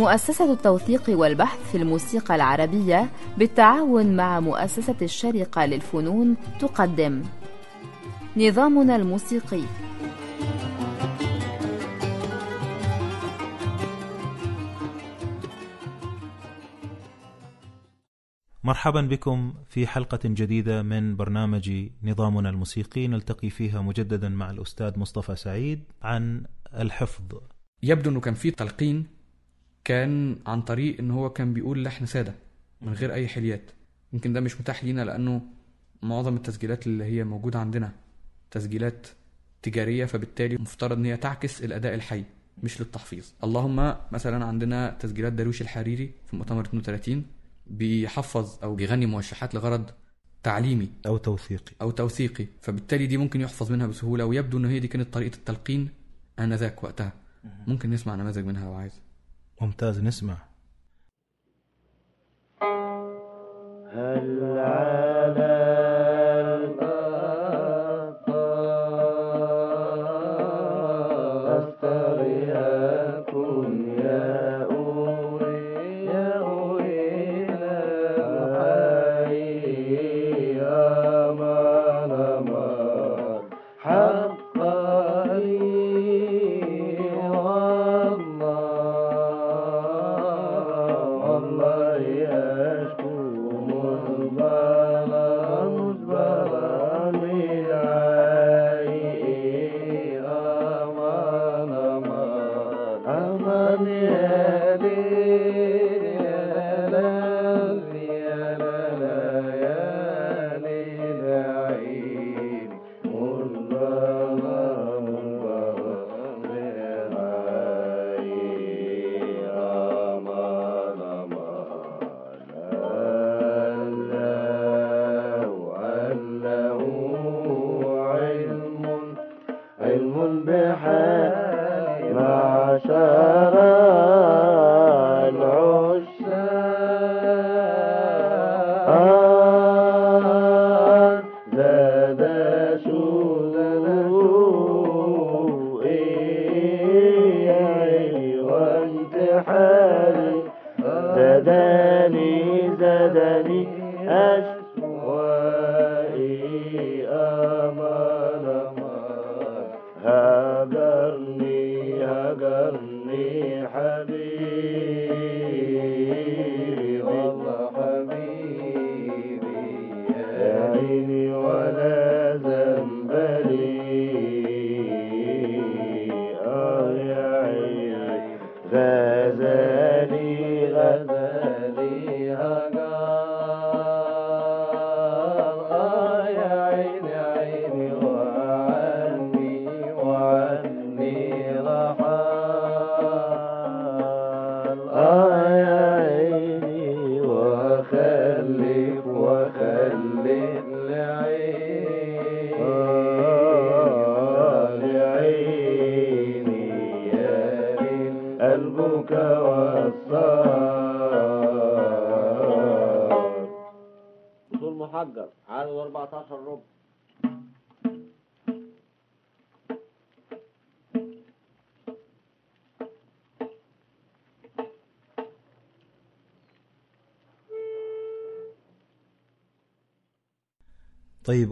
مؤسسة التوثيق والبحث في الموسيقى العربية بالتعاون مع مؤسسة الشرقة للفنون تقدم. نظامنا الموسيقي. مرحبا بكم في حلقة جديدة من برنامج نظامنا الموسيقي. نلتقي فيها مجددا مع الأستاذ مصطفى سعيد عن الحفظ. يبدو أنه كان في تلقين كان عن طريق إن هو كان بيقول لحن سادة من غير أي حليات. يمكن ده مش متاح لينا لأنه معظم التسجيلات اللي هي موجودة عندنا تسجيلات تجارية فبالتالي مفترض إن هي تعكس الأداء الحي مش للتحفيظ. اللهم مثلا عندنا تسجيلات دارويش الحريري في مؤتمر 32 بيحفظ أو بيغني موشحات لغرض تعليمي أو توثيقي. أو توثيقي. فبالتالي دي ممكن يحفظ منها بسهولة ويبدو إن هي دي كانت طريقة التلقين آنذاك وقتها. ممكن نسمع نماذج منها لو عايز. ممتاز نسمع. هل على sun.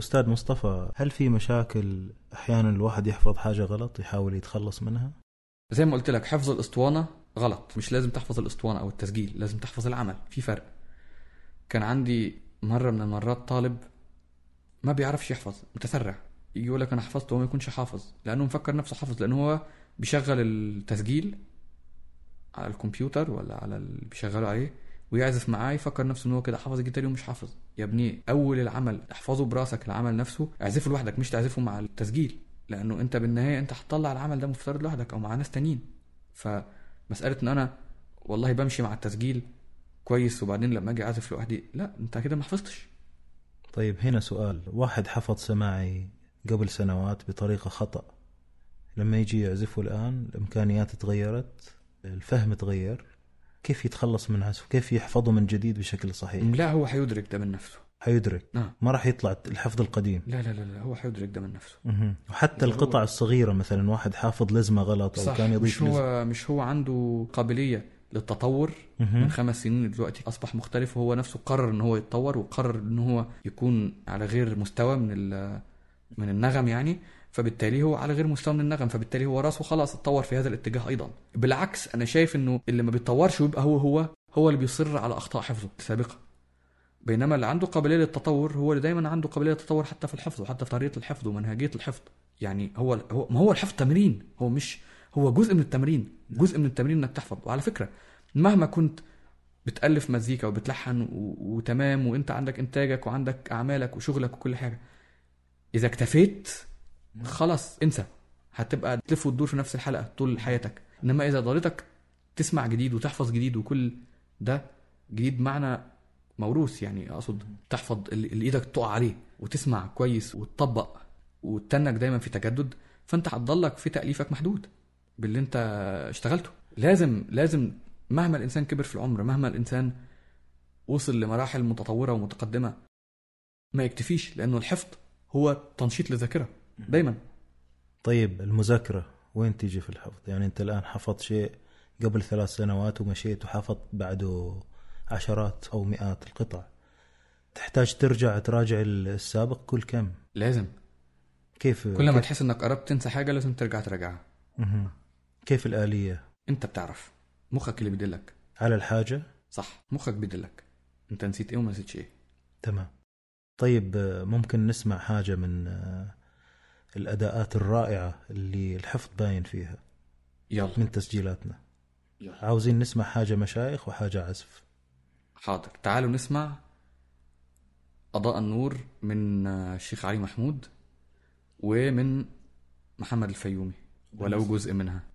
أستاذ مصطفى هل في مشاكل أحيانا الواحد يحفظ حاجة غلط يحاول يتخلص منها؟ زي ما قلت لك حفظ الأسطوانة غلط. مش لازم تحفظ الأسطوانة أو التسجيل لازم تحفظ العمل. في فرق. كان عندي مرة من المرات طالب ما بيعرفش يحفظ متسرع. يجي يقول لك أنا حفظت وهو ما يكونش حافظ لأنه مفكر نفسه حافظ لأنه هو بيشغل التسجيل على الكمبيوتر ولا على اللي بيشغله عليه. ويعزف معاه يفكر نفسه إن هو كده حافظ الجيتار ومش حافظ. يا ابني أول العمل احفظه برأسك العمل نفسه اعزفه لوحدك مش تعزفه مع التسجيل. لأنه أنت بالنهاية أنت هتطلع العمل ده مفترض لوحدك أو مع ناس تانيين. فمسألة إن أنا والله بمشي مع التسجيل كويس وبعدين لما أجي أعزف لوحدي لا أنت كده ما حفظتش. طيب هنا سؤال. واحد حفظ سماعي قبل سنوات بطريقة خطأ. لما يجي يعزفه الآن الإمكانيات تغيرت الفهم تغير كيف يتخلص من عزفه كيف يحفظه من جديد بشكل صحيح؟ لا هو حيدرك ده من نفسه حيدرك؟ نعم. ما راح يطلع الحفظ القديم. لا لا لا, لا هو حيدرك ده من نفسه مهم. وحتى هو- القطع الصغيرة مثلا واحد حافظ لزمة غلط صح. كان مش يضيف لزمة. هو مش هو عنده قابلية للتطور. مهم. من خمس سنين دلوقتي أصبح مختلف وهو نفسه قرر إن هو يتطور وقرر إن هو يكون على غير مستوى من من النغم يعني. فبالتالي هو على غير مستوى من النغم فبالتالي هو راسه خلاص اتطور في هذا الاتجاه أيضا. بالعكس أنا شايف إنه اللي ما بيتطورش ويبقى هو هو هو اللي بيصر على أخطاء حفظه السابقه بينما اللي عنده قابلية للتطور هو اللي دايما عنده قابلية للتطور حتى في الحفظ وحتى في طريقة الحفظ ومنهجية الحفظ. يعني هو هو ما هو الحفظ تمرين هو مش هو جزء من التمرين جزء من التمرين إنك تحفظ. وعلى فكرة مهما كنت بتألف مزيكا وبتلحن. وتمام وأنت عندك إنتاجك وعندك أعمالك وشغلك وكل حاجة إذا اكتفيت خلاص انسى. هتبقى تلف وتدور في نفس الحلقة طول حياتك. إنما إذا ضليتك تسمع جديد وتحفظ جديد وكل ده. جديد معنى موروث يعني أقصد تحفظ اللي إيدك تقع عليه وتسمع كويس وتطبق وتنك دايما في تجدد. فأنت هتضلك في تأليفك محدود باللي أنت اشتغلته. لازم لازم مهما الإنسان كبر في العمر مهما الإنسان وصل لمراحل متطورة ومتقدمة ما يكتفيش لأنه الحفظ هو تنشيط للذاكره دايما. طيب المذاكرة وين تيجي في الحفظ؟ يعني أنت الآن حفظت شيء قبل ثلاث سنوات ومشيت وحفظت بعده عشرات أو مئات القطع. تحتاج ترجع تراجع السابق كل كم؟ لازم. كيف؟ كل ما تحس إنك قربت تنسى حاجة لازم ترجع تراجعها. كيف الآلية؟ أنت بتعرف. مخك اللي بيدلك. على الحاجة؟ صح. مخك بيدلك. أنت نسيت إيه وما نسيتش إيه تمام. طيب ممكن نسمع حاجة من الأداءات الرائعة اللي الحفظ باين فيها يلا. من تسجيلاتنا. يلا. عاوزين نسمع حاجة مشايخ وحاجة عزف. حاضر. تعالوا نسمع أضاء النور من الشيخ علي محمود ومن محمد الفيومي ولو جزء منها.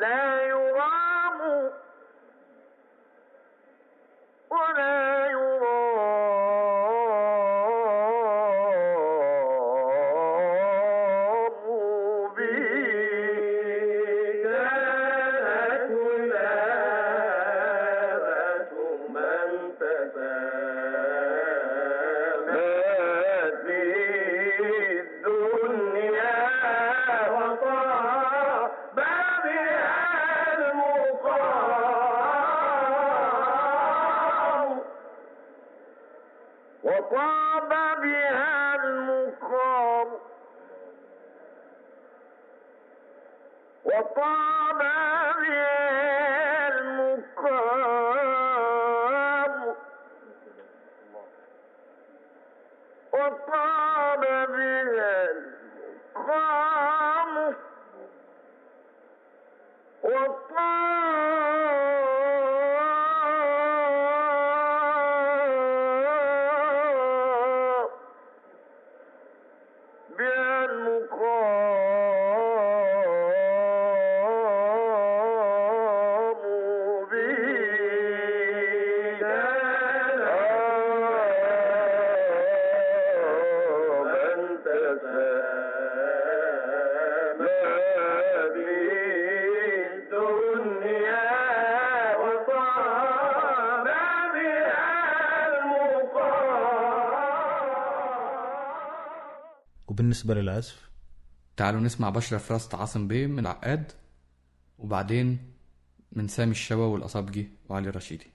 now وطاعة وبالنسبه للعزف تعالوا نسمع بشرة فراست عاصم بيه من العقاد وبعدين من سامي الشوا والأصابجي وعلي الرشيدي.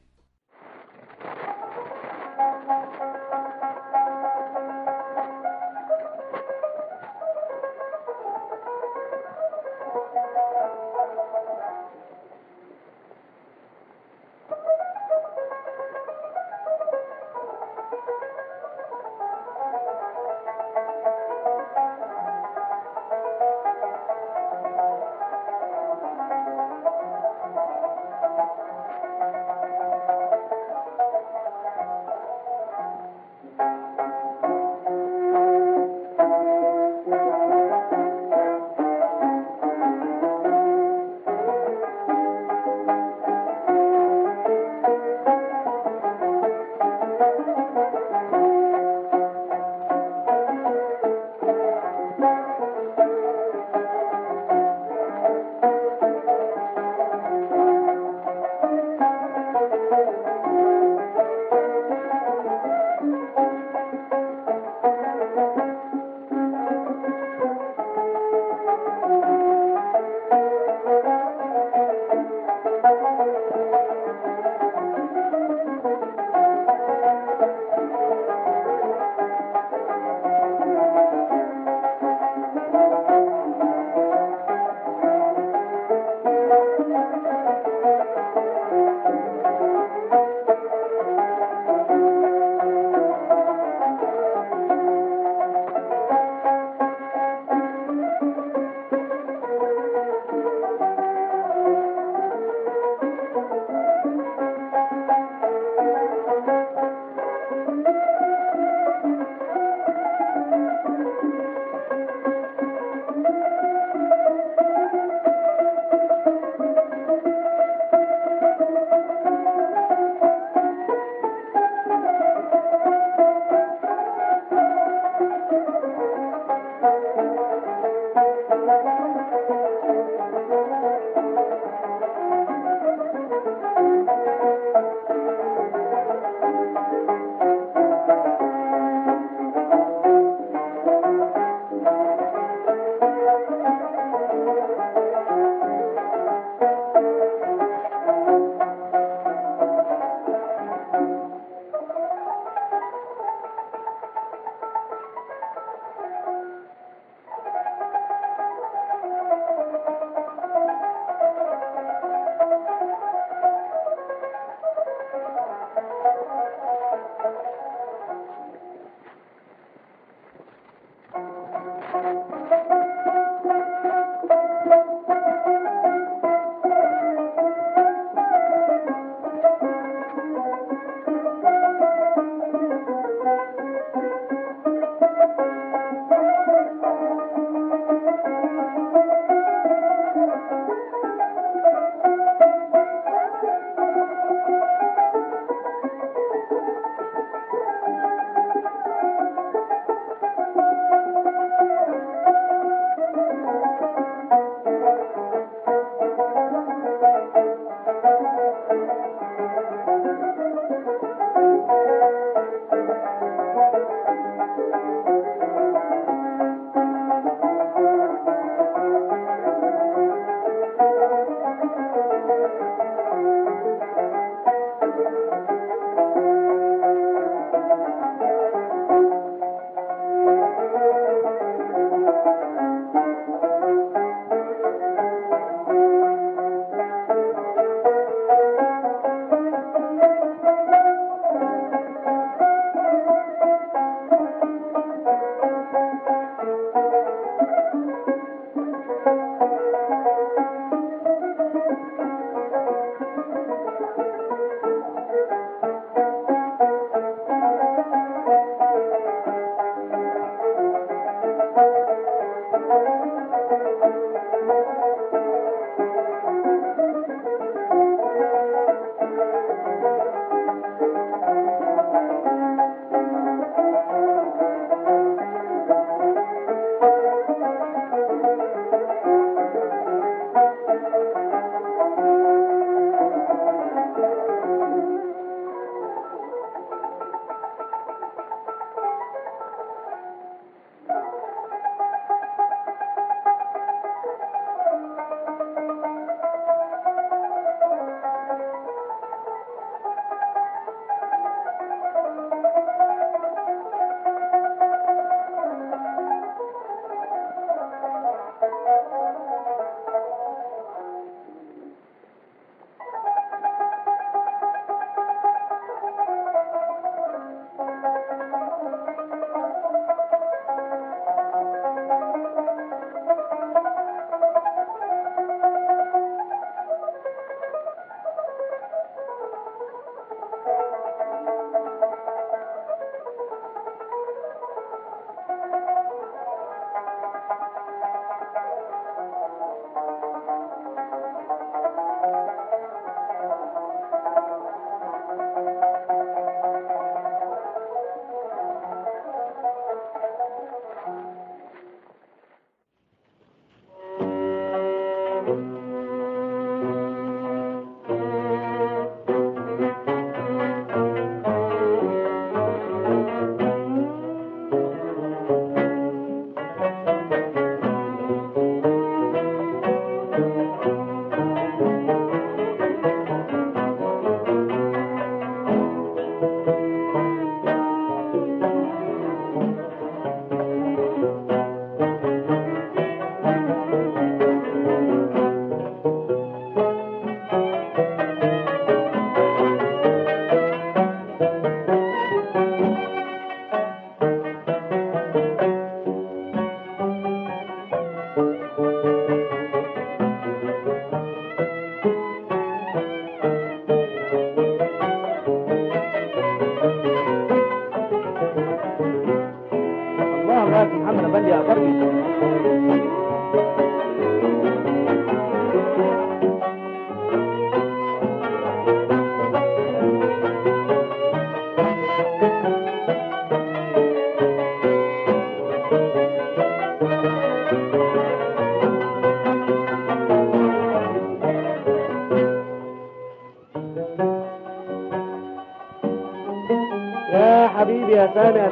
يا حبيبي يا سامي يا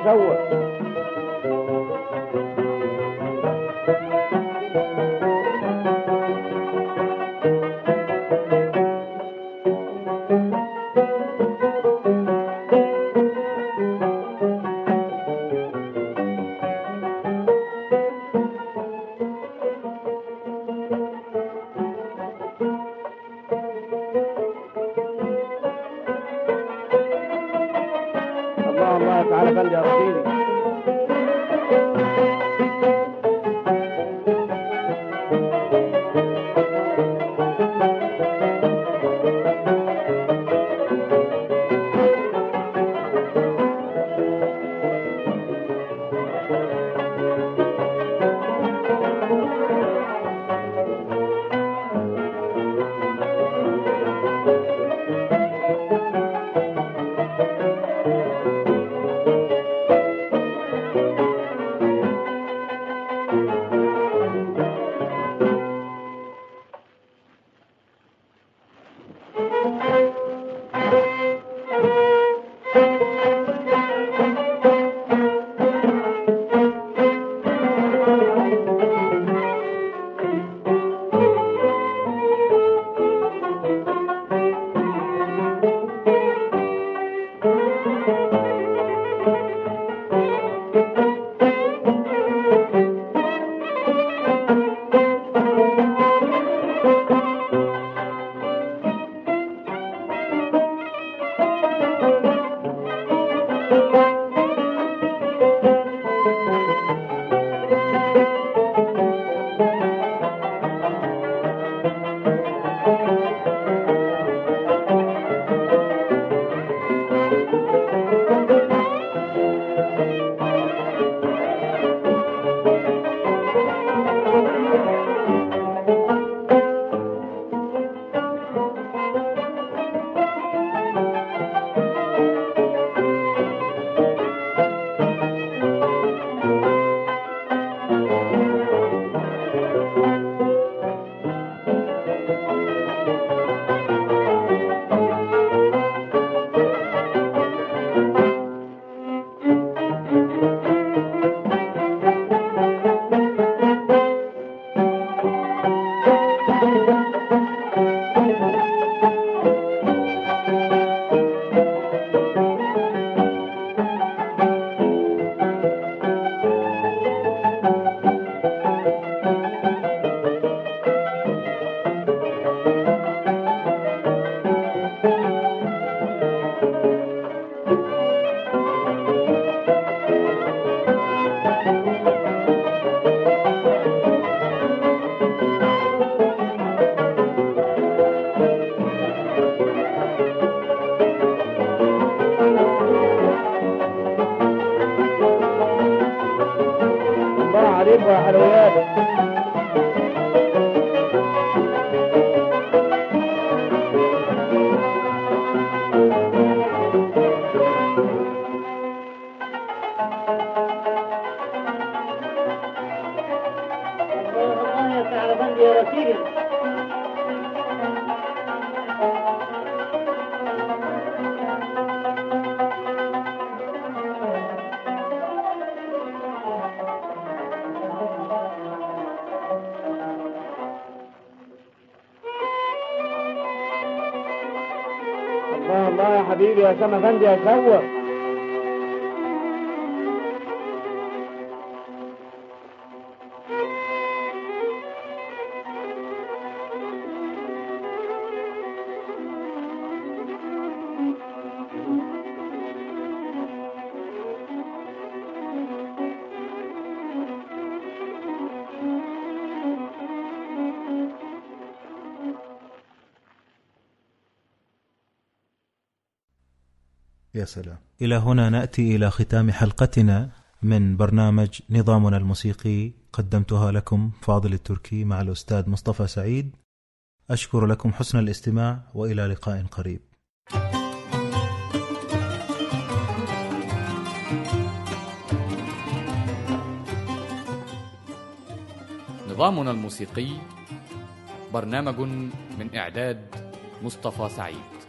شوق الله الله الله يا حبيبي يا سما فندي يا شوق يا سلام. إلى هنا نأتي إلى ختام حلقتنا من برنامج نظامنا الموسيقي قدمتها لكم فاضل التركي مع الأستاذ مصطفى سعيد. أشكر لكم حسن الاستماع وإلى لقاء قريب. نظامنا الموسيقي برنامج من إعداد مصطفى سعيد.